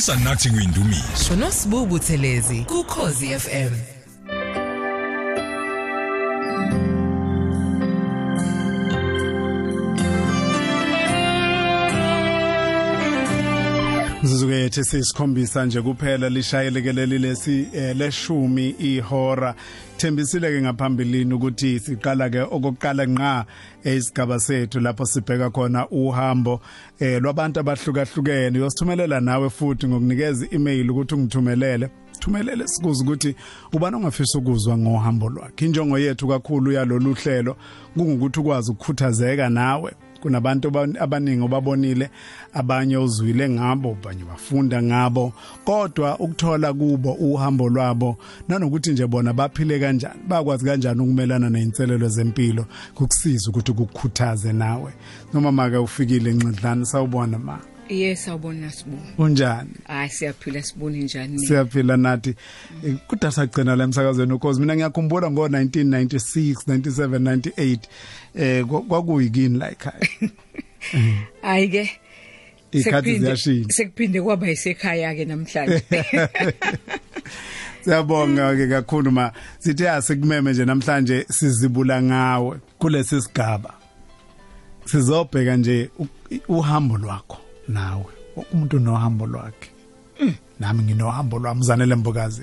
khulisa nathi kuyindumiso Unosbubu Thelezi kuKhosi FM. Mzuzu yethu sisikhombisa nje kuphela lishayelekeleli lesi eh, leshumi ihora. Thembisile ke ngaphambilini ukuthi siqala ke okokuqala nqa esigaba sethu lapho sibheka khona uhambo eh lwabantu abahlukahlukene. Uyosithumelela nawe futhi ngokunikeza email ukuthi ungithumelele. Thumelele sikuze ukuthi ubani ongafisa ukuzwa ngohambo lwakhe. Injongo yethu kakhulu yalolu hlelo kungukuthi ukwazi ukukhuthazeka nawe. Kunabantu abaningi obabonile abanye uzwile ngabo abanye bafunda ngabo. Kodwa ukuthola kubo uhambo lwabo nanokuthi nje bona baphile kanjani bakwazi kanjani ukumelana nezinselelo zempilo kukusiza ukuthi ukukhuthaze nawe. Noma make ufikile enxedlana sawubona ma. Yes awubona sibu. unjani? Hayi siyaphila sibone njani. siyaphila nathi. Eh, kudala sagcina la emsakazweni ukhozi mina ngiyakhumbula ngo 1996 97 98 eh kwa- kwakuyikini la ekhaya Hayi ke. ikhathi sekuphinde- ziyashintsha Sekuphinde kwaba isekhaya ke namhlanje. Siyabonga ke kakhulu ma sithe asikumeme nje namhlanje sizibula ngawe kulesi sigaba. Sizobheka nje uhambo lwakho nawe. Umuntu nohambo lwakhe. Nami nginohambo lwami zanele mbokazi.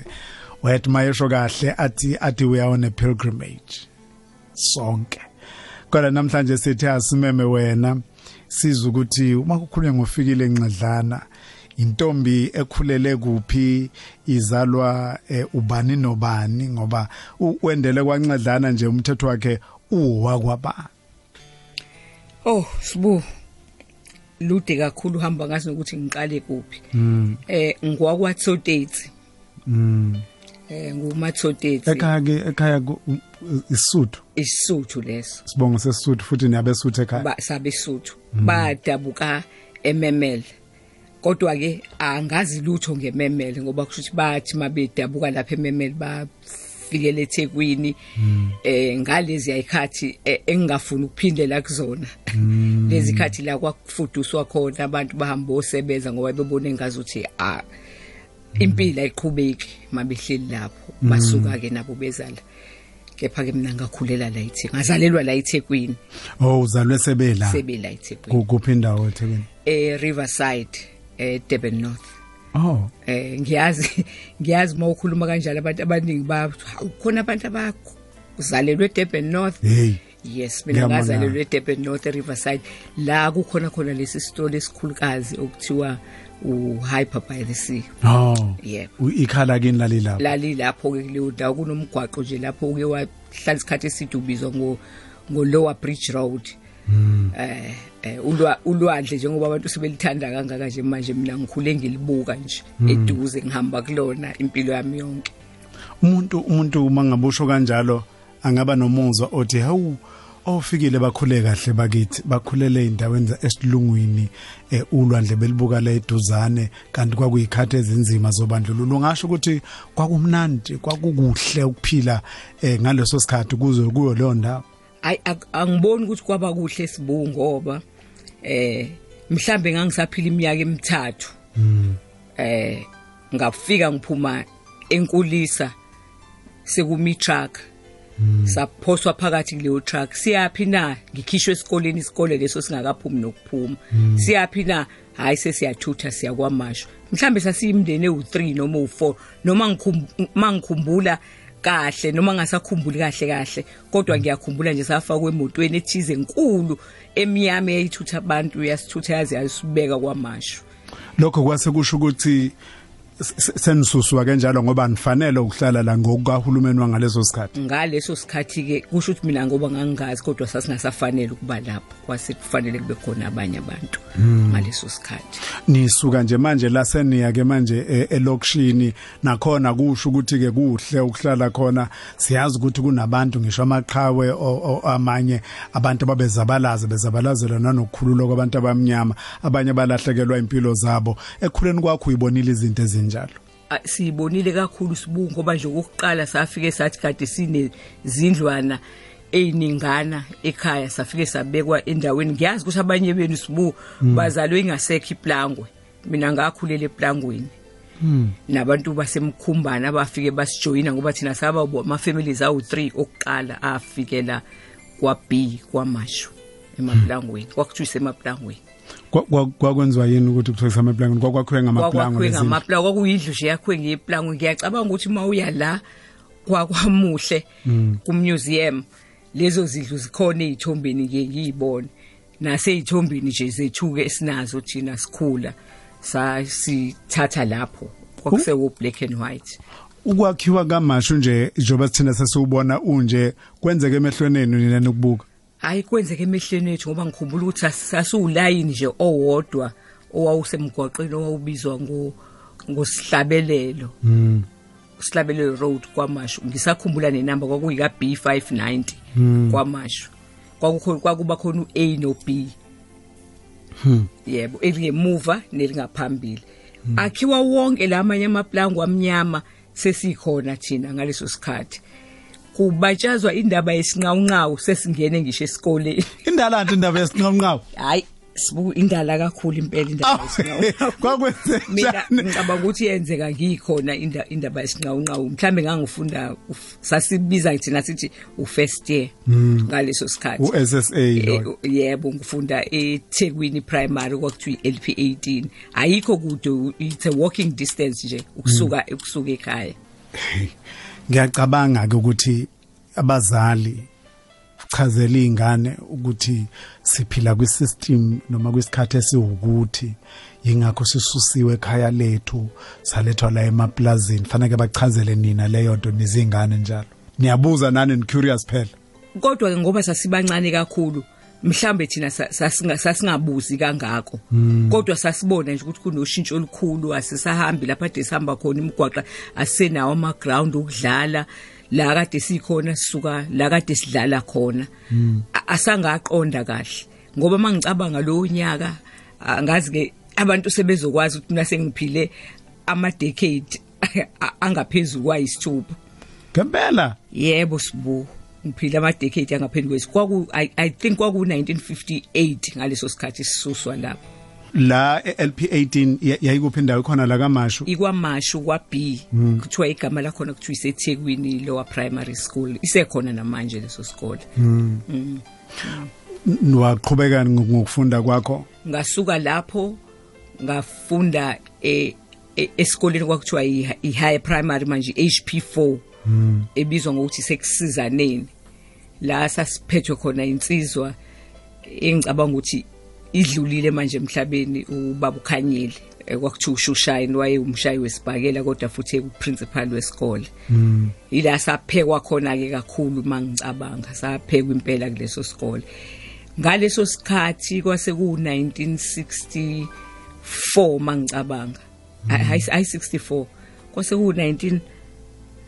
Wayethi mayesho kahle athi athi we are on a pilgrimage. Sonke. Kodwa namhlanje sithi asimeme wena siza ukuthi uma kukhulunywa ngofikile enxedlana intombi ekhulele kuphi izalwa eh, ubani nobani ngoba wendele kwanxedlana nje umthetho wakhe uwa kwaba Oh sibu. Lude kakhulu uhamba ngazi ukuthi ngiqale kuphi. mm Eh ngwakwaTsoteti. mm Eh ngumaTsoteti. ekhaya ekhaya ku- u- isuthu Isisuthu leso. sibongo sesuthu futhi niyabesuthu ekhaya. Ba sabesuthu. Badabuka ememel. Kodwa ke angazi lutho ngememel ngoba kusho ukuthi bathi mabedabuka lapha ememel bafikele eThekwini eh ngalezi ayikhathi eh, engingafuni ukuphindela kuzona. Lezi khathi la kwakufuduswa khona abantu bahamba osebenza ngoba bebone ngazuthi ah impilo ayiqhubeki mabehleli lapho. Basuka ke nabo bezala. Kepha ke mina ngakhulela la eThekwini ngazalelwa la eThekwini oh uzalwe sebela. Sebela eThekwini ku- kuphi indawo eThekwini? Eh Riverside eh Durban North. Oh. Eh ngiyazi ngiyazi mawukhuluma kanjalo abantu abaningi ba khona abantu abazalelwe eDurban North? Hey. Yes mina ngazalelwe eDurban North Riverside. La kukhona khona lesi store esikhulukazi okuthiwa uHyper by the Sea oh yebo. Ikhala kini lalila? Lali lapho ke kuleyo kunomgwaqo nje lapho uke wahlala isikhathi eside ubizwa ngo ngo Lower Bridge Road. Eh eh ulwa ulwandle njengoba abantu sebelithanda kangaka nje manje mina ngikhule ngilibuka nje eduze ngihamba kulona impilo yami yonke. Umuntu umuntu uma ngabusho kanjalo angaba nomuzwa othi hawu ofikile bakhule kahle bakithi bakhulele endaweni esilungwini eh, ulwandle belibuka la eduzane kanti kwakuyikhathi ezinzima zobandlululo. Ungasho ukuthi kwakumnandi kwakukuhle ukuphila eh, ngaleso sikhathi kuzo kuyo leyo ndawo. Ay ak- angiboni ukuthi kwaba kuhle sibungu ngoba eh mhlambe ngangisaphila iminyaka emithathu eh ngafika ngiphuma enkulisa sekumi truck saphoswa phakathi kuleyo truck. Siyapi na? Ngikhishwe esikoleni isikole leso singakaphumi nokuphuma. Siyapi na? Hayi sesiyathutha siyakwamasho mhlambe sasiyimndeni ewu3 noma u4 noma ngikhum- mangikhumbula kahle noma ngasakhumbuli kahle kahle kodwa ngiyakhumbula nje safakwe emotweni ethize enkulu emnyama eyithutha abantu yasithutha yaze yasibeka kwamasho lokho kwase kusho ukuthi senisuswa kanjalo ngoba nifanele ukuhlala la ngokahulumeni wangaleso sikhathi. Ngaleso sikhathi ke kusho ukuthi mina ngoba ngangingazi kodwa sasingasafanele ukuba lapho kwase kufanele kube khona abanye abantu ngaleso sikhathi. Nisuka nje manje la seniya ke manje e- elokishini nakhona kusho ukuthi ke kuhle ukuhlala khona. Siyazi ukuthi kunabantu ngisho amaqhawe o- o- amanye abantu babezabalaza bezabalazela nanokukhululwa kwabantu abamnyama. Abanye balahlekelwa impilo zabo. Ekhuleni kwakho uyibonile izinto ezinjalo Ah, siyibonile kakhulu sibungu ngoba nje okokuqala safike sathi kade sine zindlwana eyiningana ekhaya safike sabekwa endaweni. Ngiyazi ukuthi abanye benu sibu bazalwe ingasekho iplangwe. Mina ngakhulela eplangweni. Nabantu basemkhumbana abafike basijoyina ngoba thina saba ama families awu 3 okuqala afikela kwa B kwamashu emaplangweni kwakuthiwa isemaplangweni kwakwenziwa yini ukuthi kuthiwa samaplangeni kwakwakhiwe ngamaplango lezindlu ngamaplango kwakuyidlu nje yakhiwe ngeplango ngiyacabanga ukuthi uma uya la kwakwamuhle kumuseum lezo zidlu zikhona ezithombeni ke ngiyibone nasezithombeni nje zethuke esinazo thina sikhula sasithatha lapho kwakusewo black and white. Ukwakhiwa kamashu nje njengoba sithina sesiwubona unje kwenzeke emehlweni enu nina nokubuka? Hayi kwenzeke emehlweni ethu ngoba ngikhumbula ukuthi sas- sasiwulayini nje owodwa owawusemgwaqeni owawubizwa ngo ngosihlabelelo. Sihlabelelo road kwamashu. Ngisakhumbula nenamba kwakuyika B590 kwamashu. Kwakukho kwakuba khona uA no B. Yebo elingemuva nelingaphambili akhiwa wonke lamanye amaplango amnyama sesikhona thina ngaleso sikhathi. Kubatshazwa indaba yesinqawunqawu sesingene ngisho esikoleni. Indala nto indaba yesinqawunqawu? Hayi sibu indala kakhulu impela indaba yesinqawunqawu. mina kwakwenzenjani ngicabanga ukuthi yenzeka ngikhona inda- indaba yesinqawunqawu. Mhlambe ngangifunda sasibiza thina sithi u-first year ngaleso sikhathi. u-SSA lo Eh, yebo ngifunda eThekwini primary kwakuthiwa iLP 18 ayikho kude it's a walking distance nje ukusuka ukusuka ekhaya. Ngiyacabanga ke ukuthi abazali chazela izingane ukuthi siphila kwisystem noma kwisikhathi esiwukuthi. Yingakho sisusiwe ekhaya lethu salethwa la emaplazini fanele bachazele nina leyo nto nizingane njalo. Niyabuza nani ni curious phela? Kodwa ke ngoba sasibancane kakhulu mhlambe thina sa- sasinga- sasingabuzi kangako. Kodwa sasibona nje ukuthi kunoshintsho olukhulu asisahambi lapha kade sihamba khona imigwaqa asisenawo ama ground okudlala la kade sikhona sisuka la kade sidlala khona. A- asangaqonda kahle ngoba mangicabanga lo nyaka angazi ke abantu sebezokwazi ukuthi mina sengiphile ama decade angaphezulu kwayisithupha. Ngempela. Yebo sibu ngiphila ama decade angaphezu kwesi kwaku I, think kwaku 1958 ngaleso sikhathi sisuswa lapho. La eLP18 ya- yayikuphi indawo khona la kamashu? Ikwamashu kwa B kuthiwa igama lakhona kuthiwa iseThekwini lower primary school. Isekhona namanje leso sikole. N- waqhubeka ngokufunda kwakho? Ngasuka lapho ngafunda e e- esikoleni kwakuthiwa i- i-high primary manje HP4 ebizwa ngokuthi sekusizaneni. La sasiphethwe khona insizwa engicabanga ukuthi idlulile manje emhlabeni ubaba ukhanyile. Eh, kwakuthiwa ushushayini waye umshayi wesibhakela kodwa futhi eku-principal wesikole. Ila saphekwa khona-ke kakhulu uma ngicabanga saphekwa impela kuleso sikole. Ngaleso sikhathi kwase ku-1964 mangicabanga hayi hayi 64 kwase ku-19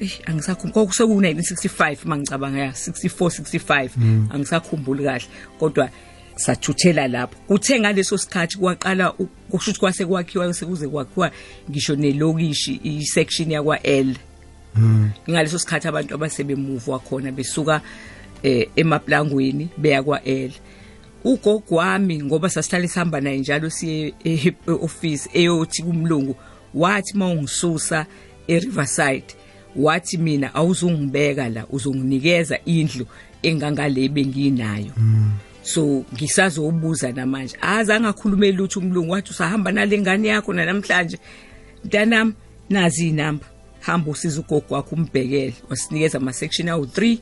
eish angisakhumbuli. Kwakuseku-1965 mangicabanga ya 64 65 angisakhumbuli kahle kodwa sathuthela lapho. Kuthe ngaleso sikhathi kwaqala kusho ukuthi kwase kwakhiwa sekuze kwakhiwa ngisho nelokishi i-section yakwa L ngaleso sikhathi abantu abasebemove wakhona besuka eh, emaplangweni beya kwa L ugogo wami ngoba sasihlale sihamba naye njalo siye e- e-office eyothi kumlungu wathi mawungisusa eRiverside wathi mina awuzungibeka la uzonginikeza indlu engangale benginayo. So ngisazobuza namanje azange akhulume lutho umlungu wathi usahamba nalengane yakho namhlanje mntanami nazi inamba. Hamba usiza ugogo wakho umbhekele wasinikeza ama section awu 3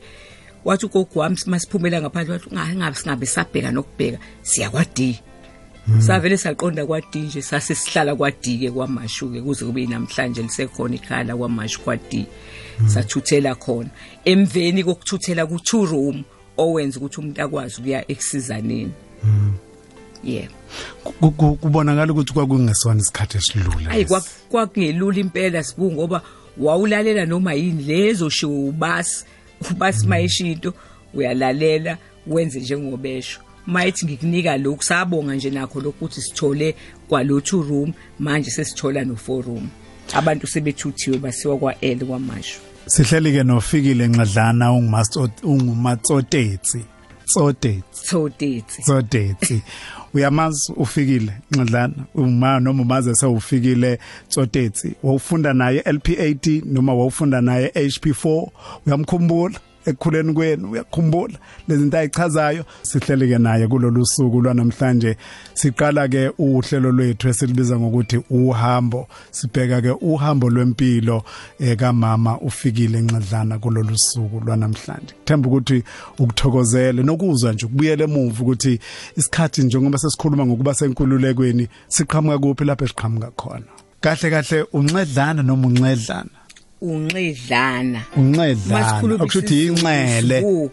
wathi ugogo wami masiphumela ngaphandle wathi ungabe singabe sabheka nokubheka siya kwa D savele saqonda kwa D nje sase sihlala kwa D ke kwamashu ke kuze kube namhlanje lisekhona ikhala kwamashu kwa D sathuthela khona. Emveni kokuthuthela ku two room owenza ukuthi umuntu akwazi ukuya eksizaneni yeah. Ku- ku- kubonakala ukuthi kwakungesona isikhathi esilula ayi kwakungelula impela sibu ngoba wawulalela noma yini lezo show ubasi ubasi mayishinto uyalalela wenze njengobesho mayithi ngikunika lokhu sabonga nje nakho lokuthi sithole kwalo two room manje sesithola no four room. Abantu sebethuthiwe basiwa kwa L kwamasho sihleli ke nofikile nqadlana ungumasto ungumatsotetsi Tsodetsi Tsodetsi Tsodetsi uyamazi ufikile Nxadlana? Uma noma umaze sewufikile Tsodetsi wawufunda naye LP80 noma wawufunda naye HP4 uyamkhumbula? Ekukhuleni kwenu. Uyakhumbula? Lezi zinto ayichazayo? Sihleleke naye kulolu suku lwanamhlanje. Siqala ke uhlelo lwethu esilibiza ngokuthi uhambo. Sibheka ke uhambo lwempilo ekamama ufikile enxadlana kulolu suku lwanamhlanje. Themba ukuthi ukuthokozele nokuzwa nje ukubuyela emuva ukuthi isikhathi njengoba sesikhuluma ngokuba senkululekweni siqhamuka kuphi lapho esiqhamuka khona. Kahle kahle unxedlana noma unxedlana unxedlana. Unxedlana. Ukuthi inxele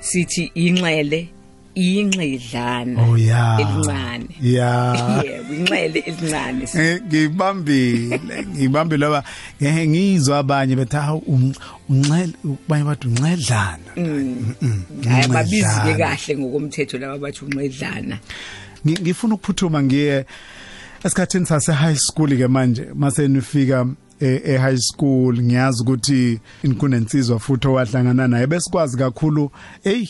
sithi inxele inxedlana oh ya. elincane. Ya. Yebo inxele elincane. Eh, ngibambile ngibambile ngoba ngizwa abanye bethi un- unxele ubanye bathi unxedlana. Hayi babizi ke kahle ngokomthetho laba bathi unxedlana. Ngi- ngifuna ukuphuthuma ngiye esikhathini sase high school ke manje mase nifika e e high school ngiyazi ukuthi inkunensizwa futhi owahlangana naye. Besikwazi kakhulu hey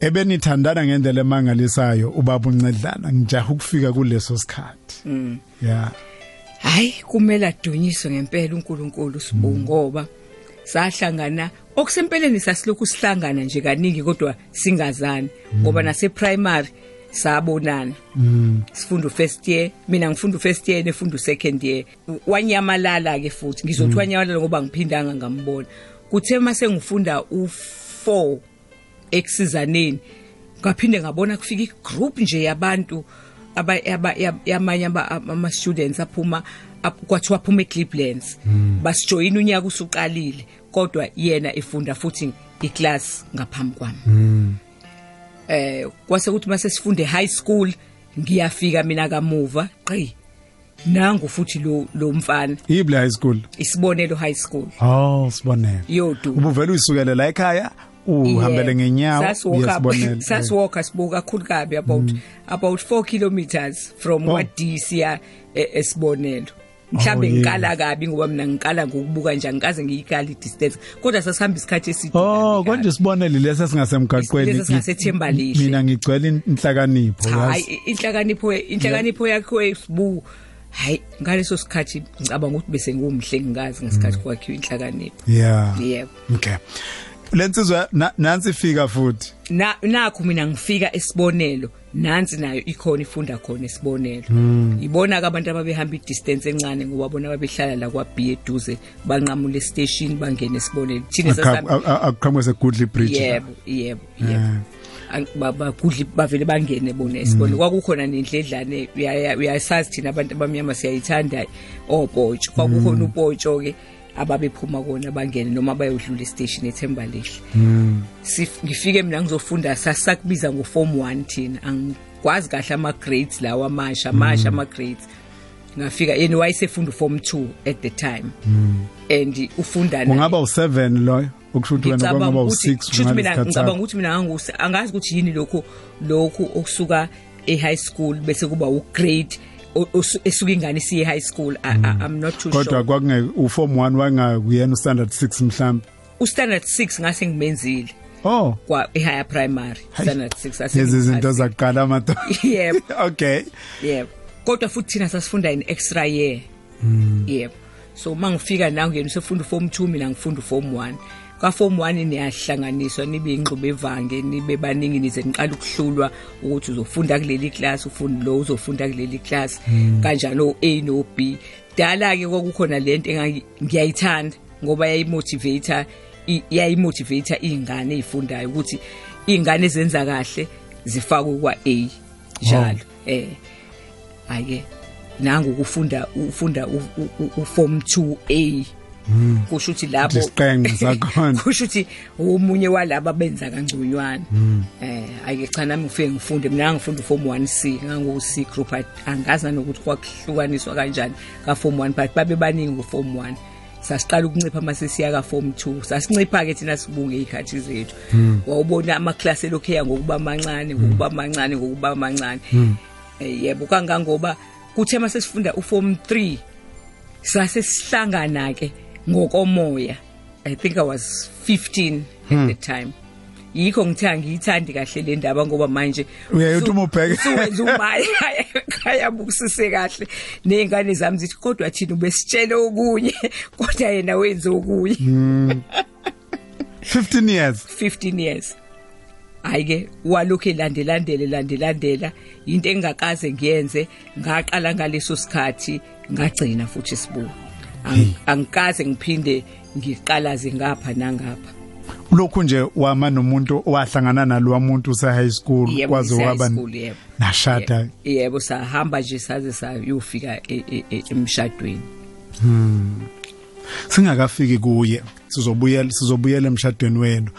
ebenithandana ngendlela emangalisayo ubaba uncedlana ngijaha ukufika kuleso sikhathi. Yeah hayi kumele adunyiswe ngempela uNkulunkulu sibu ngoba sahlangana okusempeleni sasilokhu sihlangana nje kaningi kodwa singazani ngoba nase primary sabonana. Sifunda first year mina ngifunda first year nefunda second year. Wanyamalala ke futhi ngizothi wanyamalala ngoba ngiphindanga ngambona. Kuthe mase ngifunda u4 eksizaneni ngaphinde ngabona kufika igroup nje yabantu aba aba- ya- yamanye ama students aphuma ap- kwathiwa aphuma eClevelands. Basijoyina unyaka usuqalile kodwa yena efunda futhi iclass ngaphambi kwami. Eh kwase kuthi mase sifunde high school ngiyafika mina kamuva. Qi nangu futhi lo lo mfana. Ible high school. isibonelo high school. Oh, sibonele. yodu Ubuvela uyisukele la ekhaya? Uhambele ngenyawo? Sasiwalka sasiwalka sibuka kakhulu kabi about about 4 kilometers from Oh. what siya e- esibonelo. Mhlambe ngikala kabi ngoba mina ngikala ngokubuka nje angikaze ngiyikala i-distance kodwa sasihamba isikhathi eside Oh, konje sibonele lesi singasemgaqweni. Lesi singasethembalihle. Mina ngigcwele inhlakanipho, hayi inhlakanipho inhlakanipho yakho esibu hayi ngaleso sikhathi ngicabanga ukuthi bese ngumhle ngingazi ngesikhathi kwakhiwa inhlakanipho Yeah. yebo Okay. Lensizwe na- nansi ifika futhi. na nakho mina ngifika esibonelo nansi nayo ikhona ifunda khona esibonelo ibona ke abantu ababehamba i-distance encane ngoba bona babehlala la kwa B eduze banqamule station bangene esibonelo thina sasihamba Akuqhamuke segudli bridge. yebo yebo yebo. Ang- ba- bagudli bavele bangene bona esibonelo kwakukhona nendledlane uyasazi thina abantu abamnyama siyayithanda opotsho kwakukhona upotsho ke ababephuma kona bangene noma bayodlula estation eThembalihle Sif- ngifike mina ngizofunda sasakubiza ngo form 1 thina. Angikwazi kahle ama grades lawa amasha amasha ama grades ngafika yena wayesefunda form 2 at the time. And ufunda naye. Ungaba u7 loyo. Ukusho ukuthi wena ukuthi u6 kushuthi mina ngicabanga ukuthi mina angazi ukuthi yini lokho lokho okusuka e high school bese kuba u grade esuka ingane siye high school I, I'm not too Kodwa sure. kwakunge uform 1 wangakuyena standard 6 mhlambi. u standard 6 ngase ngimenzile Oh, kwa e higher primary standard 6 lezi zinto zaqala amadoda. yebo. Okay. yebo. Kodwa futhi thina sasifunda in extra year. Yebo. So mangifika na ngiyena usefunda form 2 mina ngifunda form 1 ka form 1 niyahlanganiswa nibe ingxube evange nibe baningi nize niqala ukuhlulwa ukuthi uzofunda kuleli class ufunda lo uzofunda kuleli class. Kanjani o A no B. Dala ke kwakukhona lento engangi- ngiyayithanda ngoba yayimotivator yayimotivator izingane ezifundayo ukuthi izingane ezenza kahle zifakwe kwa A. Njalo eh ake nangu ukufunda ufunda uform 2A kusho ukuthi lapho Isiqhenqe sakhona. kusho ukuthi umunye walaba benza kangconywana. Eh ake cha nami ngifike ngifunde mina ngifunda uform 1C ngangu C group angazi nanokuthi kwakuhlukaniswa kanjani ka form 1 but babe baningi ku form 1 sasiqala ukuncipha mase siya ka form 2 sasincipha ke thina sibunge izikhathi zethu. Wawubona ama class elokhu eya ngokuba mancane ngokuba mancane ngokuba mancane. Eh, yebo kangangoba kuthe mase sifunda uform 3 sase sihlangana ke ngokomoya. I think i was 15 at the time. Yikho ngithe angiyithandi kahle le ndaba ngoba manje Uyayithi uma ubheke- uwenza umaya ekhaya bukusise kahle. Nezingane zami zithi kodwa thina ubesitshele okunye kodwa yena wenze okunye. 15 years. 15 years. Hayi ke walokhu elandelandele landelandela. Into engakaze ngiyenze. Ngaqala ngaleso sikhathi ngagcina futhi sibuka Ang- angikaze ngiphinde ngiqalaze ngapha nangapha. Lokhu nje wama nomuntu wahlangana nalowa muntu use high school Yebo, kwaze ngise waba high school, yebo. nashada. Ye- yebo sahamba nje saze sayofika e- e- e- emshadweni. Singakafiki kuye sizobuyela sizobuyela emshadweni wenu.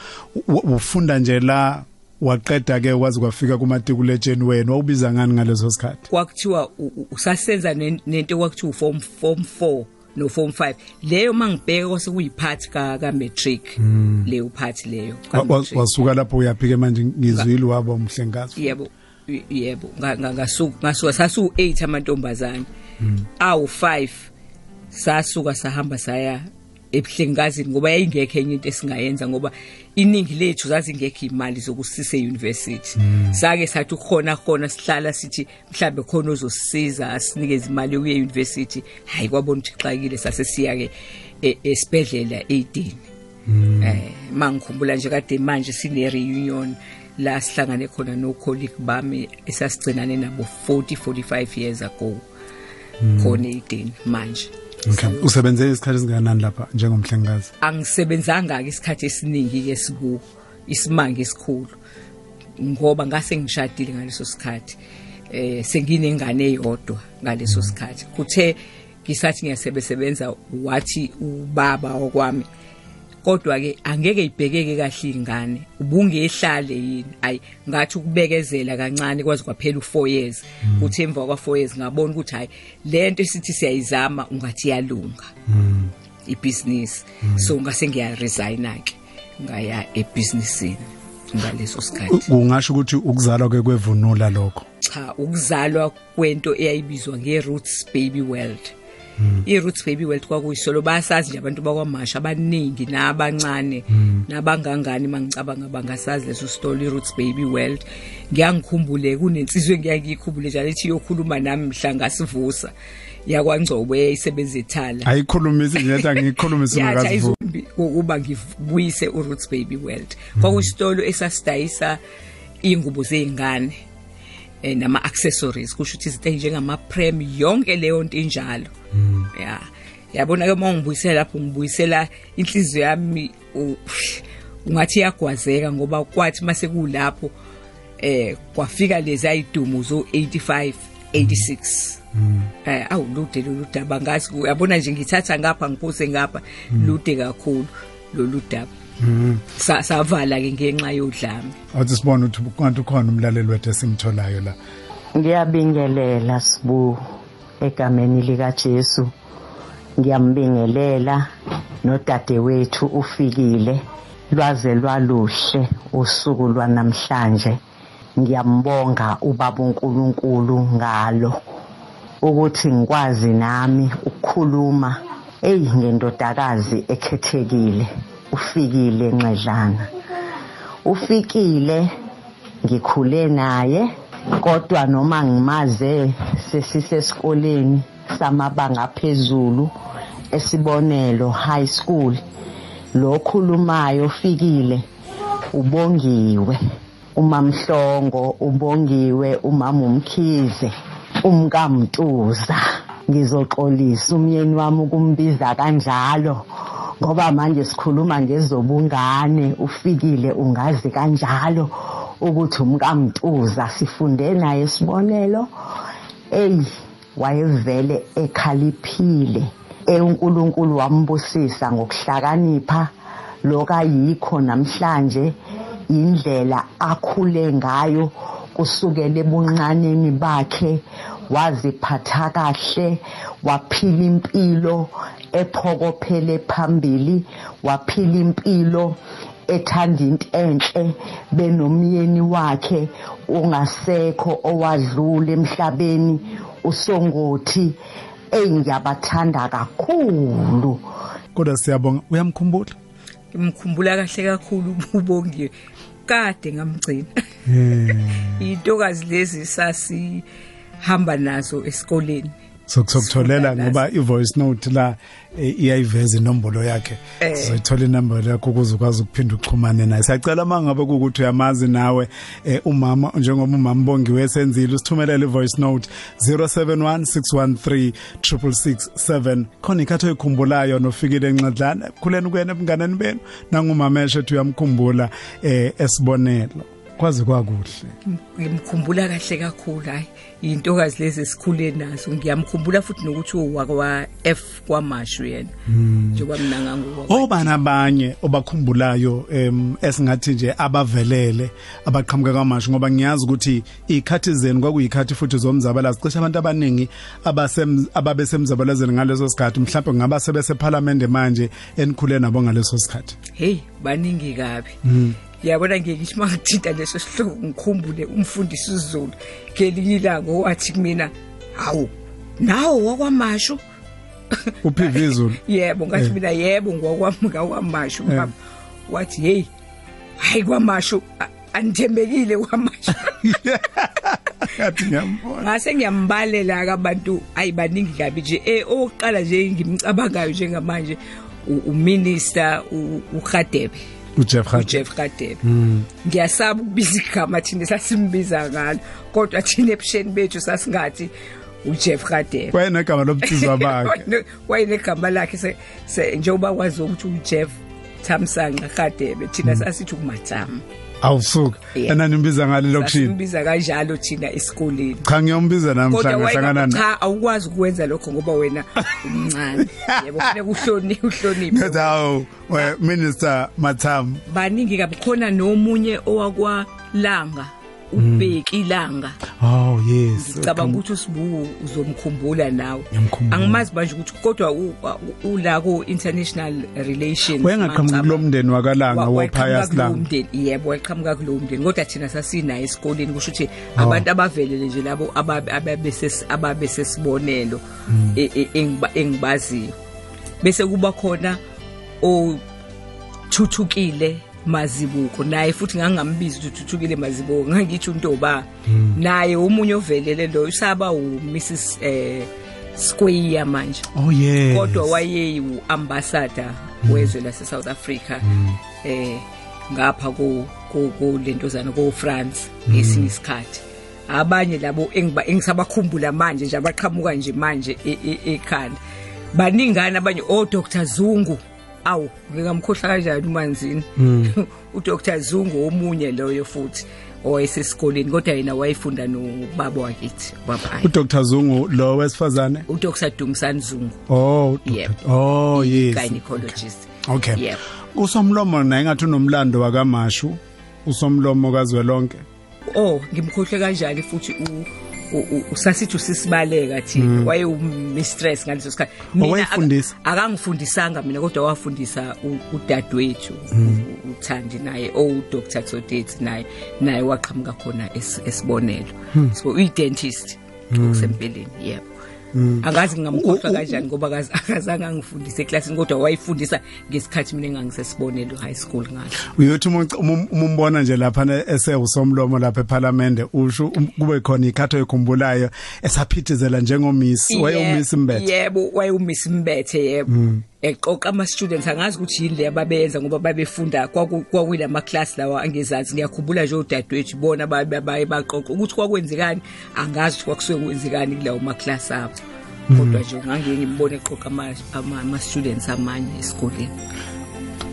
U- ufunda nje la waqeda ke wazi kwafika kumatikuletsheni wenu wawubiza ngani ngaleso sikhathi? Kwakuthiwa u- u- usasenza nen- nento kwakuthiwa uform form 4 no form 5 leyo mangibheka kwase kuyiphathi ka ka matric leyo phathi leyo. Wa- matric. wasuka lapho uyaphika manje? Ngizwile waba umhlengazi yebo yebo. Nga- nga- ngasuka ngasuka sasu 8 amantombazana awu 5 sasuka sahamba saya ebuhlengazini ngoba yayingekho enye into esingayenza ngoba iningi lethu zazingekho imali zokusise university sake sathi ukhona khona sihlala sithi mhlambe khona ozosisiza asinikeze imali yokuya university hayi kwabona ukuthi xakile sase siya ke e- esibhedlela 18 eh mangikhumbula nje kade manje sine reunion la sihlangane khona no colleague bami esasigcinane nabo 40 45 years ago khona eDeni manje. Okay. Usebenze isikhathi singanani lapha njengomhlengazi angisebenzanga ke isikhathi esiningi ke siku isimanga esikhulu ngoba ngase ngishadile ngaleso sikhathi. Eh senginengane eyodwa ngaleso sikhathi. Kuthe ngisathi ngiyasebenza wathi ubaba okwami kodwa ke angeke ibhekeke kahle ingane ubungehlale yini? Ayi ngathi ukubekezela kancane kwazi kwaphela u4 years. Uthi emva kwa4 years ngabona ukuthi hayi lento esithi siyayizama ungathi yalunga ibusiness so ngase ngiya resign ke ngaya ebusinessini ngaleso sikhathi. Ungasho ukuthi ukuzalwa kwevunula lokho? Cha ukuzalwa kwento eyayibizwa nge-roots baby world. I-roots baby world kwakuyisolo basazi nje abantu bakwamasha abaningi nabancane nabangangani mangicabanga bangasazi leso story i-roots baby world. Ngiyangikhumbule kunensizwe engiyangiyikhumbule njalo ethi yokhuluma nami mhla ngasivusa. Yakwangcobo eyayisebenza ethala. Ayikhulumisi nje yathi ungakazivuka ayizumbi ukuba ngibuyise uRoots Baby World. Kwakuyisitolo esasidayisa ingubo zeingane eh nama accessories kusho ukuthi izinto njengama prem yonke leyo nto injalo. Ya yabona ke mangibuyisela lapho ngibuyisela inhliziyo yami ungathi yagwazeka ngoba kwathi mase kulapho eh kwafika lezi ayidumo zo 85 86 eh awulude lolu daba. Ngazi uyabona nje ngithatha ngapha ngiphose ngapha. Lude kakhulu lolu daba. Sa- savala ke ngenxa yodlame. Awuthi sibone ukuthi kanti ukhona umlaleli wethu esimtholayo la. Ngiyabingelela sibu egameni lika Jesu ngiyambingelela nodadewethu ufikile. Lwaze lwaluhle usuku lwanamhlanje. Ngiyambonga ubaba uNkulunkulu ngalo ukuthi ngikwazi nami ukukhuluma. Eyi ngendodakazi ekhethekile. Ufikile nxedlana. Ufikile ngikhule naye kodwa noma ngimaze sesisesikoleni samabanga phezulu esibonelo high school lo khulumayo fikile ubongiwe. Umamhlongo ubongiwe umama umkhize umkamtuza. Ngizoxolisa umyeni wami ukumbiza kanjalo. Ngoba manje sikhuluma ngezobungane ufikile ungazi kanjalo ukuthi umkamtuza sifunde naye isibonelo. Eyi wayevele ekhaliphile uNkulunkulu wambusisa ngokuhlakanipha. Lokayikho namhlanje indlela akhule ngayo kusukela ebunqaneni bakhe waziphatha kahle waphila impilo ephokophele phambili waphila impilo ethanda into enhle benomyeni wakhe ungasekho owadlula emhlabeni usongothi engiyabathanda kakhulu. Kodwa siyabonga uyamkhumbula? Ngimkhumbula kahle kakhulu ubongiwe kade ngamgcina. Eh. intokazi lezi sasi hamba nazo esikoleni. So kusokutholela Sifunda ngoba i-voice note la iyayiveza inombolo yakhe. Eh. sizoyithola inombolo yakho ukuze ukwazi ukuphinda uxhumane naye. Siyacela uma ngabe kukuthi uyamazi nawe eh, umama njengoba umama Mbongiwe senzile usithumelele i-voice note 0716136667 khona ikhathi oyikhumbulayo nofikile encedlana khuleni kuyena ebunganeni benu? Nangumameshe ethi uyamkhumbula eh esibonelo. Kwazi kwakuhle. Ngimkhumbula kahle kakhulu hayi. Intokazi lezi esikhule nazo ngiyamkhumbula futhi nokuthi uwakwa F kwamashu yena njengoba mina nganguwa obani abanye obakhumbulayo em esingathi nje abavelele abaqhamuka kwamasho ngoba ngiyazi ukuthi ikhathi zenu kwakuyikhathi futhi zomzabalazo cishe abantu abaningi abasem ababesemzabalazweni ngaleso sikhathi mhlawumbe ngaba sebese parliament manje enikhule nabo ngaleso sikhathi. Hey baningi kabi. Yabona ngeke mangithinta leso sihloko ngikhumbule umfundisi uZulu. Ngelinye ilanga owathi kumina hawu nawo wakwamashu uPV Zulu yebo ngathi mina yebo ngokwamuka kwamashu baba wathi hey hayi kwamasho anithembekile kwamasho yathi ngiyambona. Ngase ngiyambalela ke abantu ayibaningi kabi nje. Eh oqala nje ngimcabangayo njengamanje uminister u- uGadebe uJeff uJeff Gadebe ngiyasaba ukubiza igama thina sasimbiza ngalo kodwa thina ebusheni bethu sasingathi uJeff Gadebe wayena igama lobutizwa bakhe wayinegama lakhe njengoba kwazi ukuthi uJeff Thamsanqa Gadebe thina sasithi uMathama awusuka Yeah. ena nimbiza ngale lokishini sasimbiza kanjalo thina esikoleni. Cha ngiyombiza namhla kodwa ngahlangana wayena naye cha awukwazi ukwenza lokho ngoba wena umncane. Yebo kufanele uhloniphe uhloniphe. Ngathi hawu we- minister Matham. Baningi kabi khona nomunye owakwalanga. Ubheki ilanga oh yes ngicabanga ukuthi usibu uzomkhumbula nawe. Angimazi manje ukuthi kodwa ula ku international relations wayengaqhamuki kulo mndeni wakalanga langa mndeni. Yebo waqhamuka kulowo mndeni. Kodwa thina sasinayo esikoleni kusho ukuthi Oh. abantu abavelele nje labo ababe- ababeses- ababesesibonelo Hmm. e- e- engiba- engibaziyo bese kuba khona othuthukile mazibuko. Naye futhi ngangambizi ukuthi uthuthukile mazibuko. Ngangithi untoba Hmm. naye omunye ovelele lo usaba u Mrs eh Square manje. Oh yes. Kodwa wayeyi ambassador wezwe lase South Africa eh ngapha ku ku- lentozana ko France esinye isikhathi. Abanye labo engiba engisabakhumbula manje nje abaqhamuka nje manje e- e- ekhanda. Baningana abanye o Dr Zungu awu ngingamkhohlwa kanjani umanzini u Dr Zungu omunye loyo futhi owayesesikoleni kodwa yena wayefunda nobaba wakithi baba uDr Zungu lo wesifazane? U Dr Dumisani Zungu. Oh. Yep. oh yes. gynecologist. Okay. Yep. usomlomo naye ngathi unomlando wakamashu usomlomo kazwelonke. Oh ngimkhohle kanjani futhi u- usasithi usisibaleka thina waye umistress ngaleso sikhathi. Mina akangifundisanga mina kodwa wafundisa udadewethu u- uthandi naye o Dr Tsodethi naye naye waqhamuka khona es- esibonelo. So uyi dentist kusempeleni yebo. Angazi ngingamkhohlwa kanjani ngoba akazange angifundise eklasini kodwa wayifundisa ngesikhathi mina engangisesibonelo high school ngaso uyothi umumbona nje lapha esewusomlomo lapha eParliament usho um- kube khona ikhatho ekhumbulayo esaphithizela njengomiss wayeumiss Mbethe. yebo wayeumiss mbethe yebo. Eqoqa ama students angazi ukuthi yini le ababenza ngoba babefunda kwaku- kwakuyilama class lawa angezazi ngiyakhumbula nje udadewethu bona baye baye baqoqa ukuthi kwakwenzekani. Angazi ukuthi kwakusuke kwenzekani kulawo ma class abo. Kodwa nje ngangiye ngimbone eqoqa ama ama- ama students amanye esikoleni.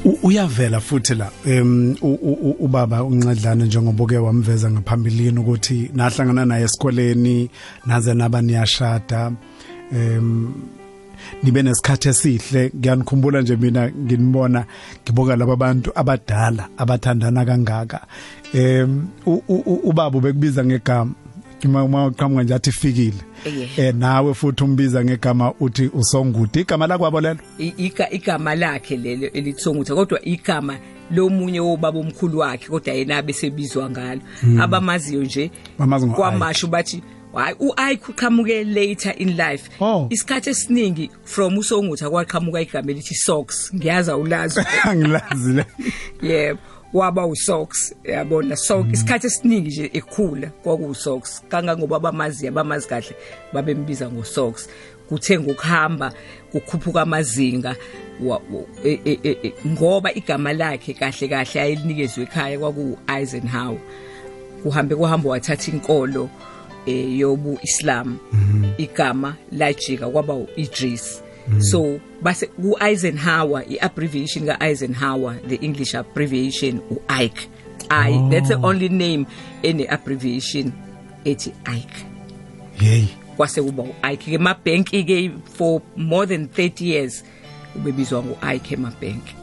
U- uyavela futhi la em u- u- u- ubaba uncedlana njengoba ke wamveza ngaphambilini ukuthi nahlangana naye esikoleni naze naba niyashada. Em nibe nesikhathi esihle. Ngiyanikhumbula nje mina nginibona ngiboka laba bantu abadala abathandana kangaka. Em ubaba ubekubiza ngegama. Uma uma uqhamuka nje athi fikile eh nawe futhi umbiza ngegama uthi usongude igama lakwabo lelo? Igama lakhe lelo elithongutha kodwa igama lomunye wobaba omkhulu wakhe kodwa yena abesebizwa ngalo. Abamaziyo nje kwamasho bathi hayi u-Ike uqhamuke later in life. Oh. isikhathi esiningi from usongutha kwaqhamuka igama elithi socks. Ngiyaza ulazo angilazi le yebo waba usocks. Yabona so isikhathi esiningi nje ekhula kwakuwusocks kangangoba abamazi abamazi kahle babembiza ngosocks. Kuthe ngokuhamba kukhuphuka amazinga e- e- e- ngoba igama lakhe kahle kahle ayelinikezwe ekhaya kwaku Eisenhower kuhambe kuhamba wathatha inkolo. Eh, yobu Islam igama lajika kwaba uIdris so base ku Eisenhower i-abbreviation ka Eisenhower the English abbreviation uIke. I that's the only name ene abbreviation ethi Ike. Hey kwase kuba uIke. Ke mabhenki ke for more than 30 years ubebizwa nguIke emabhenki.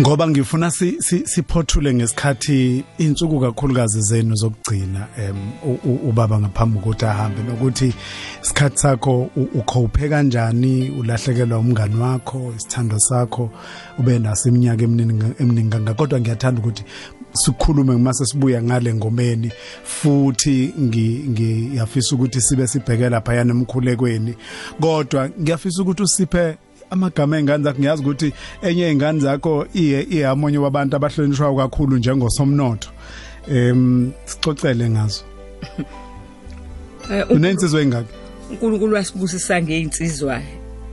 Ngoba ngifuna si- si- siphothule ngesikhathi insuku kakhulukazi zenu zokugcina em u- u- ubaba ngaphambi kokuthi ahambe nokuthi isikhathi sakho ukhophe kanjani ulahlekelwa umngani wakho isithando sakho ube naso iminyaka eminingi kangaka. Kodwa ngiyathanda ukuthi sikhulume ngimase sibuya ngale ngomeni futhi ngi- ngiyafisa ukuthi sibe sibhekela lapha emkhulekweni. Kodwa ngiyafisa ukuthi usiphe amagama engane zakho ngiyazi ukuthi enye ingane zakho iye iyamonye wabantu abahlonishwayo kakhulu njengosomnotho. Em sixoxele ngazo. Eh, unensizwe engaki? uNkulunkulu wasibusisa ngeinsizwa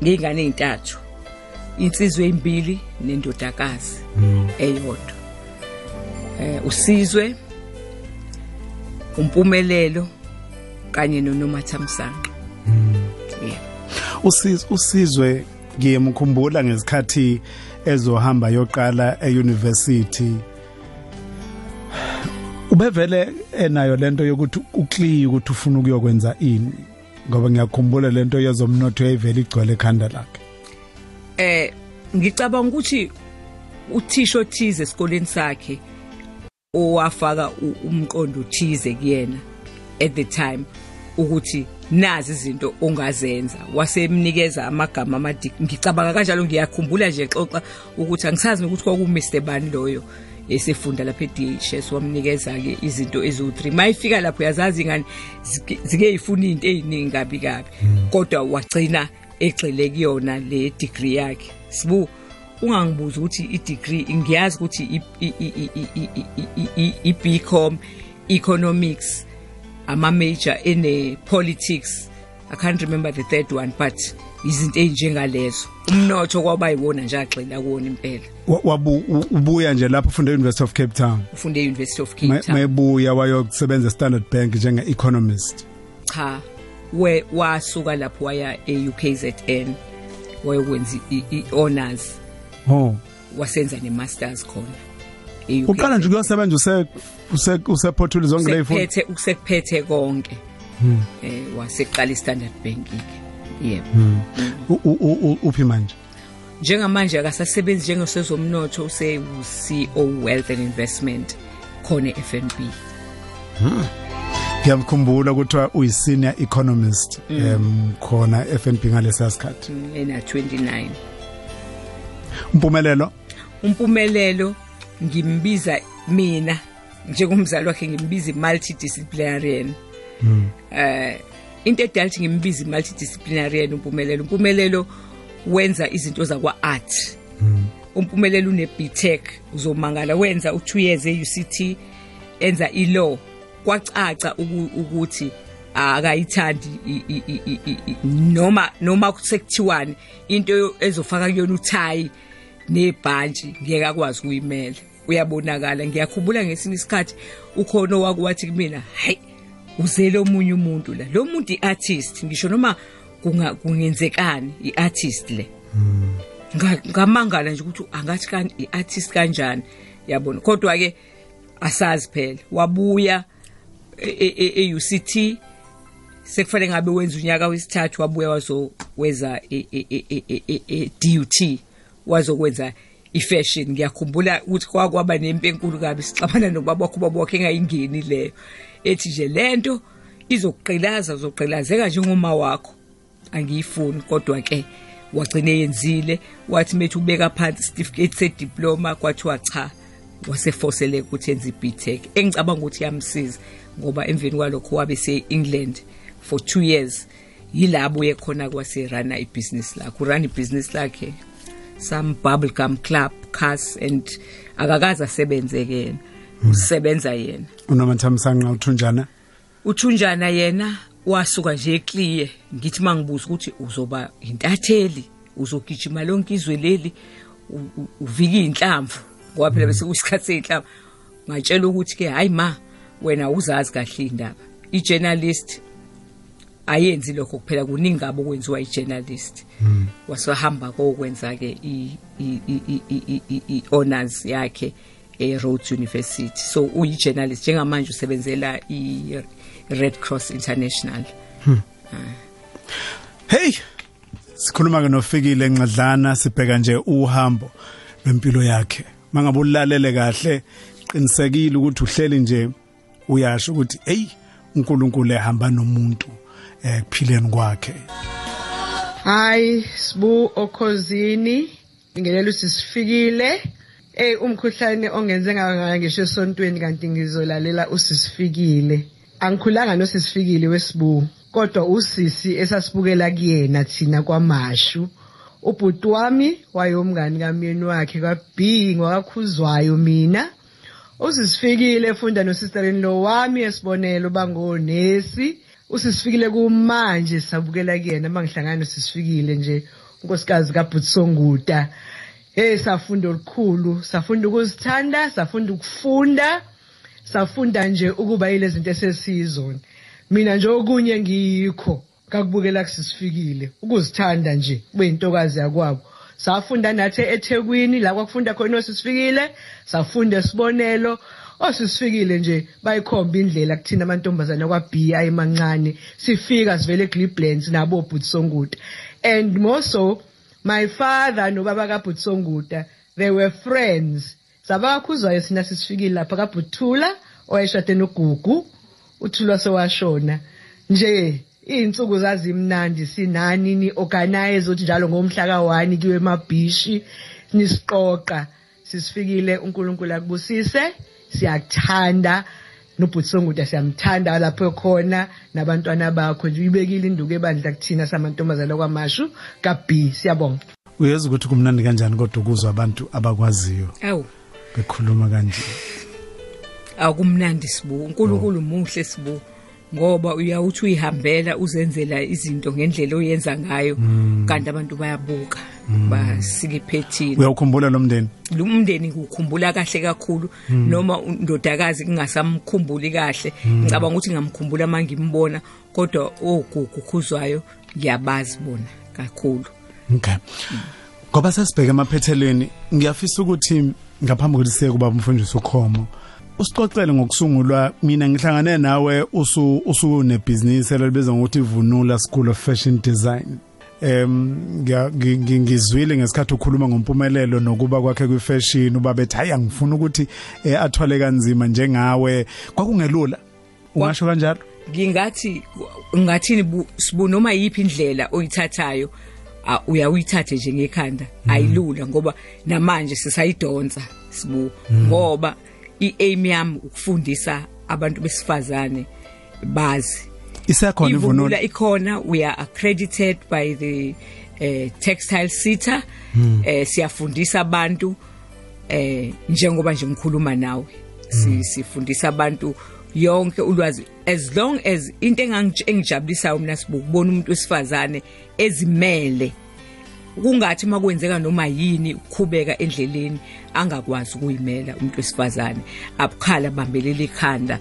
ngezingane ezintathu insizwe ezimbili nendodakazi. Eyodwa eh usizwe umpumelelo kanye nonomathamsanqa. Usiz usizwe ngiyemkhumbula ngesikhathi ezohamba yoqala euniversity. Ubevele enayo lento yokuthi ukliye ukuthi ufuna ukuyokwenza ini ngoba ngiyakhumbula lento yezomnotho yayivele igcwele ekhanda lakhe. Eh ngicabanga ukuthi uthisha othize esikoleni sakhe owafaka umqondo othize kuyena at the time ukuthi nazi izinto ongazenza wasemnikeza amagama amadi ngicabanga kanjalo ngiyakhumbula nje xoxa ukuthi angisazi ukuthi kwaku Mr Bani loyo esefunda lapha eDHS wamnikeza ke izinto ezu3 mayifika lapho yazazi ngani zike ifuna izinto eziningi kabi kabi kodwa wagcina egxile kuyona le degree yakhe sibu ungangibuza ukuthi i-degree ngiyazi ukuthi i-BCom economics ama major ene politics i can't remember the third one but izinto ezinjengalezo umnotho kwaba yiwona nje agxila kuwona impela. Wa- wabu ubuya nje lapho ufunda e-University of Cape Town. Ufunde e-University of Cape Town. mayebuya wayokusebenza e-Standard Bank njenge-economist. Cha we wasuka lapho waya e-UKZN wayokwenza i- i- honors. Oh. Wasenza ne-masters khona. Uqala nje ukuyosebenza use use usephothule zonke lezifundo sekuphethe usekuphethe konke. Eh waseqala i-Standard Bank ke. Yebo. U- u- u- u- uphi manje? Njengamanje akasasebenzi njengesezomnotho use CEO Wealth and Investment khona eFNB ngiyakhumbula ukuthi uyi-senior economist em khona FNB ngalesa sikhathi. Ena 29 impumelelo umpumelelo ngimbiza mina njengomzali wakhe ngimbiza multidisciplinarian. Eh into edalthi ngimbiza multidisciplinarian umpumelelo. Umpumelelo wenza izinto zakwa art umpumelelo une BTech uzomangala wenza u2 years eUCT enza ilaw. Kwacaca uku- ukuthi akayithandi noma noma sekuthiwani into ezofaka kuyona uthayi nebhantshi ngeke akwazi ukuyimela. Uyabonakala ngiyakhumbula ngesinye isikhathi ukhona owakwathi kumina hayi uzele omunye umuntu la. Lo muntu iartist ngisho noma kungenzekani iartist le. Nga- ngamangala nje ukuthi angathi kani iartist kanjani? Yabona. Kodwa ke asazi phela. Wabuya e-UCT sekufanele ngabe wenza unyaka wesithathu wabuya wazoweza e-DUT wazokwenza ifashion. Ngiyakhumbula ukuthi kwakwaba nempi enkulu kabi sixabana nobaba wakho ubaba wakhe engayingeni leyo. Ethi nje lento izokuqilaza uzoqilazeka njengoma wakho. Angiyifuni kodwa ke wagcina yenzile. Wathi methi ubeka phansi certificate sediploma kwathiwa cha wasefosele ukuthi enze iBTech engicabanga ukuthi yamsiza ngoba emveni kwalokho wabe se-England for 2 years. Yilabo uye khona kwase run ibusiness lakhe run ibusiness lakhe. Some bubble gum club cars and akakaze asebenzeke yena usebenza yena. Unomathamsanqa uthunjana? Uthunjana yena wasuka nje ekliye ngithi mangibuza ukuthi uzoba intatheli uzogijima lonke izwe leli uvika inhlamvu ngoba phela bese kuyisikhathi seyinhlamvu ngatshela ukuthi ke hayi ma wena uzazi kahle indaba i-journalist ayenzi lokho kuphela kuningi abo kwenziwa i-journalist. Wasahamba kokwenza ke i-honors yakhe e-Rhodes University. So uyi-journalist njengamanje usebenzela i-Red Cross International. Hey! Sikhuluma ke nofikile enqadlana sibheka nje uhambo lwempilo yakhe. Mangabe ulalele kahle qinisekile ukuthi uhleli nje uyasho ukuthi hey uNkulunkulu ehamba nomuntu. Eh kuphileni kwakhe. Hayi sibu okhozini ngelela usisifikile eh umkhuhlane ongenze ngaka ngisho esontweni kanti ngizolalela usisifikile angikhulanga nosisifikile wesibu kodwa usisi esasibukela kuyena thina kwamashu. Ubhuti wami wayomngani kamyeni wakhe kaB ngwakakhuzwayo mina. Usisifikile efunda nosistereni lo wami esibonelo bangonesi usisifikile kumanje sabukela kuyena mangihlangana nosisifikile nje unkosikazi kaButsonguta hey safunda olukhulu safunda ukuzithanda safunda ukufunda safunda nje ukuba yile zinto esesizona mina nje okunye ngikho kakubukela kusisifikile ukuzithanda nje kube intokazi yakwabo. Safunda nathi eThekwini la kwakufunda khona osisifikile safunda esibonelo osisifikile nje bayikhomba indlela kuthina amantombazana kwaB ayemancane sifika sivele eGliblands nabo Butsonguta and more so my father nobaba kaButsonguta they were friends. Sabakhuzwayo sina sisifikile lapha kaButhula owayeshade noGugu uthulwa sewashona. Nje iy'nsuku zazimnandi sinani ni-organize ukuthi njalo ngomhla ka-one kiwe emabhishi nisiqoqa sisifikile unkulunkulu akubusise. Siyakuthanda nobhutisonguta siyamthanda lapho khona nabantwana bakho. Nje uyibekile induku ebandla kuthina samantombazana kwamashu kaB siyabonga. Uyeza ukuthi kumnandi kanjani kodwa ukuzwa abantu abakwaziyo? Awu. Bekhuluma kanje. Akumnandi sibu uNkulunkulu muhle sibu. Ngoba uyawuthi uyihambela uzenzela izinto ngendlela oyenza ngayo. Kanti abantu bayabuka basikiphethini uyawukhumbula lo mndeni? Lo umndeni ngikukhumbula kahle kakhulu. Noma undodakazi kungasamkhumbuli kahle. Ngicabanga ukuthi ngamkhumbula mangimbona kodwa ogugu khuzwayo ngiyabazi bona kakhulu. Okay. Ngoba sesibheke emaphethelweni ngiyafisa ukuthi ngaphambi kokuthi siye kuba umfundisi ukhomo usicocele ngokusungulwa. Mina ngihlangane nawe usu usunebhizinisi elibizwa ngokuthi Vunula School of Fashion Design. Em ngiya- ngi- ngi- ngizwile ngesikhathi ukhuluma ngompumelelo nokuba kwakhe kwifashion uba bethi hayi angifuni ukuthi eh, athwale kanzima njengawe. Kwakungelula. Ungasho kanjalo? Ngingathi ngathini bu- sibu noma yipi indlela oyithathayo a- uyawuyithathe nje ngekhanda. Ayilula ngoba namanje sisayidonsa sibu ngoba i-aim yami ukufundisa abantu besifazane bazi. Isekhona ivunulo ikhona we are accredited by the uh, textile sita eh siyafundisa abantu eh njengoba nje ngikhuluma nawe. Si sifundisa abantu yonke ulwazi. As long as into engijabulisayo mina sibukubona umuntu wesifazane ezimele kungathi makwenzeka noma yini ukukhubeka endleleni angakwazi ukuyimela umuntu wesifazane. Abukhala bambelela ikhanda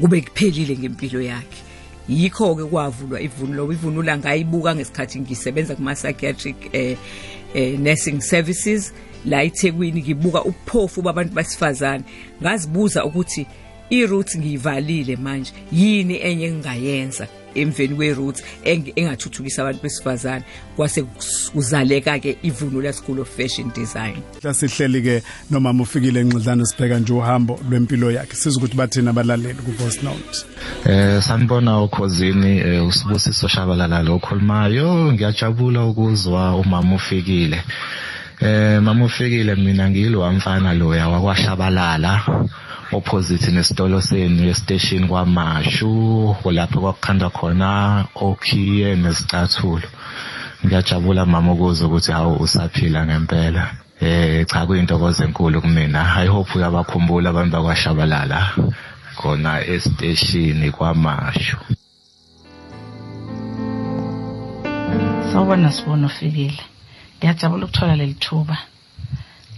kube kuphelile ngempilo yakhe. Yikho ke kwavulwa ivunulo ivunula ngayibuka ngesikhathi ngisebenza kuma psychiatric eh, eh nursing services. La eThekwini ngibuka ubuphofu babantu besifazane. Ngazibuza ukuthi i-roots ngiyivalile manje yini enye engingayenza? Emveni kwe-roots eng- engathuthukisa abantu besifazane. Kwase kuzaleka ke ivunulo school of fashion design. Lasihleli ke nomama ufikile enqidlana sibheka nje uhambo lwempilo yakhe. Siza ukuthi bathina abalaleli ku voice note? Eh sanibona ukhosini eh, usibusiso shabalala lo okhulumayo. Ngiyajabula ukuzwa umama ufikile. Eh mama ufikile mina ngilo amfana loya wakwashabalala opposite nesitolo senu yestation kwamashu lapho kwakukhandwa khona okhiye nezicathulo ngiyajabula mama ukuzwa ukuthi hawu usaphila ngempela eh cha kuyintokozo enkulu kumina i hope uyabakhumbula abantu bakwashabalala khona esiteshini kwamasho Sawubona sibona ufikile. Ngiyajabula ukuthola leli thuba.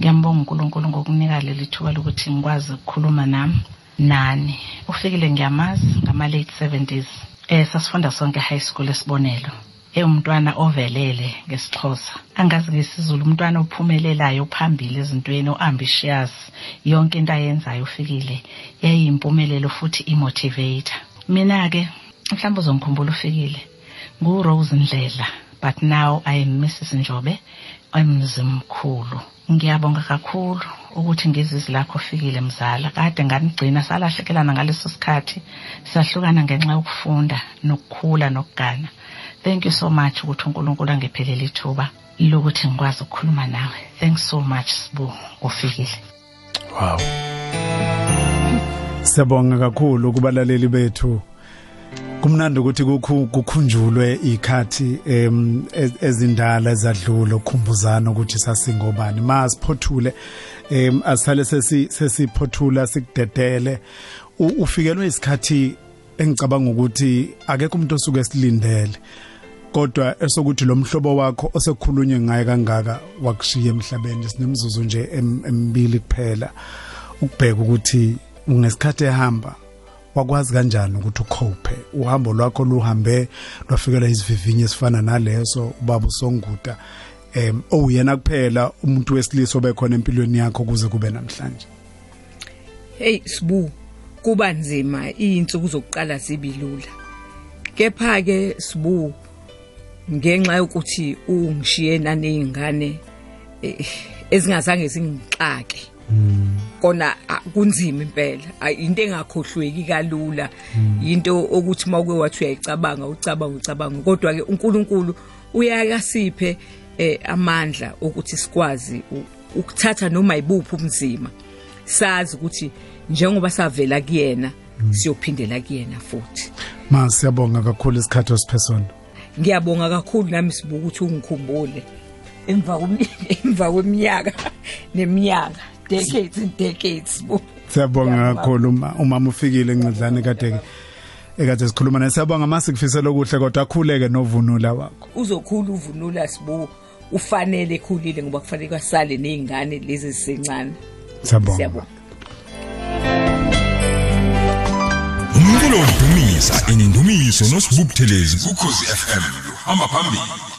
Ngiyambonga uNkulunkulu ngokunika leli thuba lokuthi ngikwazi ukukhuluma nami nani. Ufikile ngiyamazi ngama late 70s. Eh sasifunda sonke high school esibonelo. Ewumntwana ovelele ngesixhosa. Angazi ngesizulu umntwana ophumelelayo phambili ezintweni oambitious. Yonke into ayenzayo ufikile yayimpumelelo futhi imotivator. Mina ke mhlawumbe uzongikhumbula ufikile. NguRose Ndlela but now I am Mrs Njobe emzimkhulu ngiyabonga kakhulu ukuthi ngizizwi lakho fikile mzala. Kade nganigcina salahlekelana ngaleso sikhathi sahlukana ngenxa yokufunda nokukhula nokugana. Thank you so much ukuthi uNkulunkulu angiphelele ithuba lokuthi ngikwazi ukukhuluma nawe. Thanks so much sibu ufikile. Wow. Siyabonga kakhulu kubalaleli bethu. Kumnandi ukuthi kukhu kukhunjulwe ikhathi em ez- ezindala ezadlula ukukhumbuzana ukuthi sasingobani. Masiphothule em asale sesi sesiphothula sikudedele. Ufikelwe isikhathi engicabanga ukuthi akekho umuntu osuke esilindele kodwa esokuthi lo mhlobo wakho osekukhulunywe ngaye kangaka wakushiya emhlabeni. Sinemzuzu nje em- emibili kuphela ukubheka ukuthi ngesikhathi ehamba wakwazi kanjani ukuthi ucope uhambo lwakho luhambe lwafikela isivivinyo esifana naleso ubaba usonguda em owuyena kuphela umuntu wesilisa obekhona empilweni yakho kuze kube namhlanje? Hey sibu kuba nzima izinsuku zokuqala zibilula. Kepha ke sibu ngenxa yokuthi ungishiye nanezingane eh, ezingazange zingixake. Kona kunzima impela. Into engakhohlweki kalula. Into ukuthi mawuke wathi uyayicabanga ucabanga ucabanga. Kodwa ke uNkulunkulu uyakasiphe eh, amandla ukuthi sikwazi ukuthatha noma ibuphi ubunzima. Sazi ukuthi njengoba savela kuyena siyophindela kuyena futhi. Ma siyabonga kakhulu isikhathi osiphesona. Ngiyabonga kakhulu nami sibuka ukuthi ungikhumbule emva emva kweminyaka neminyaka. Decades and decades. Bo siyabonga kakhulu uma umama ufikile encedlane kade ekade sikhuluma naye. Siyabonga mase kufisela okuhle kodwa akhuleke novunula wakho. Uzokhula uvunula sibu ufanele ekhulile ngoba kufanele kwasale nezingane lezi zisencane siyabonga. Umculo wokudumisa inindumiso nosibukthelezi kukhozi FM hamba phambili.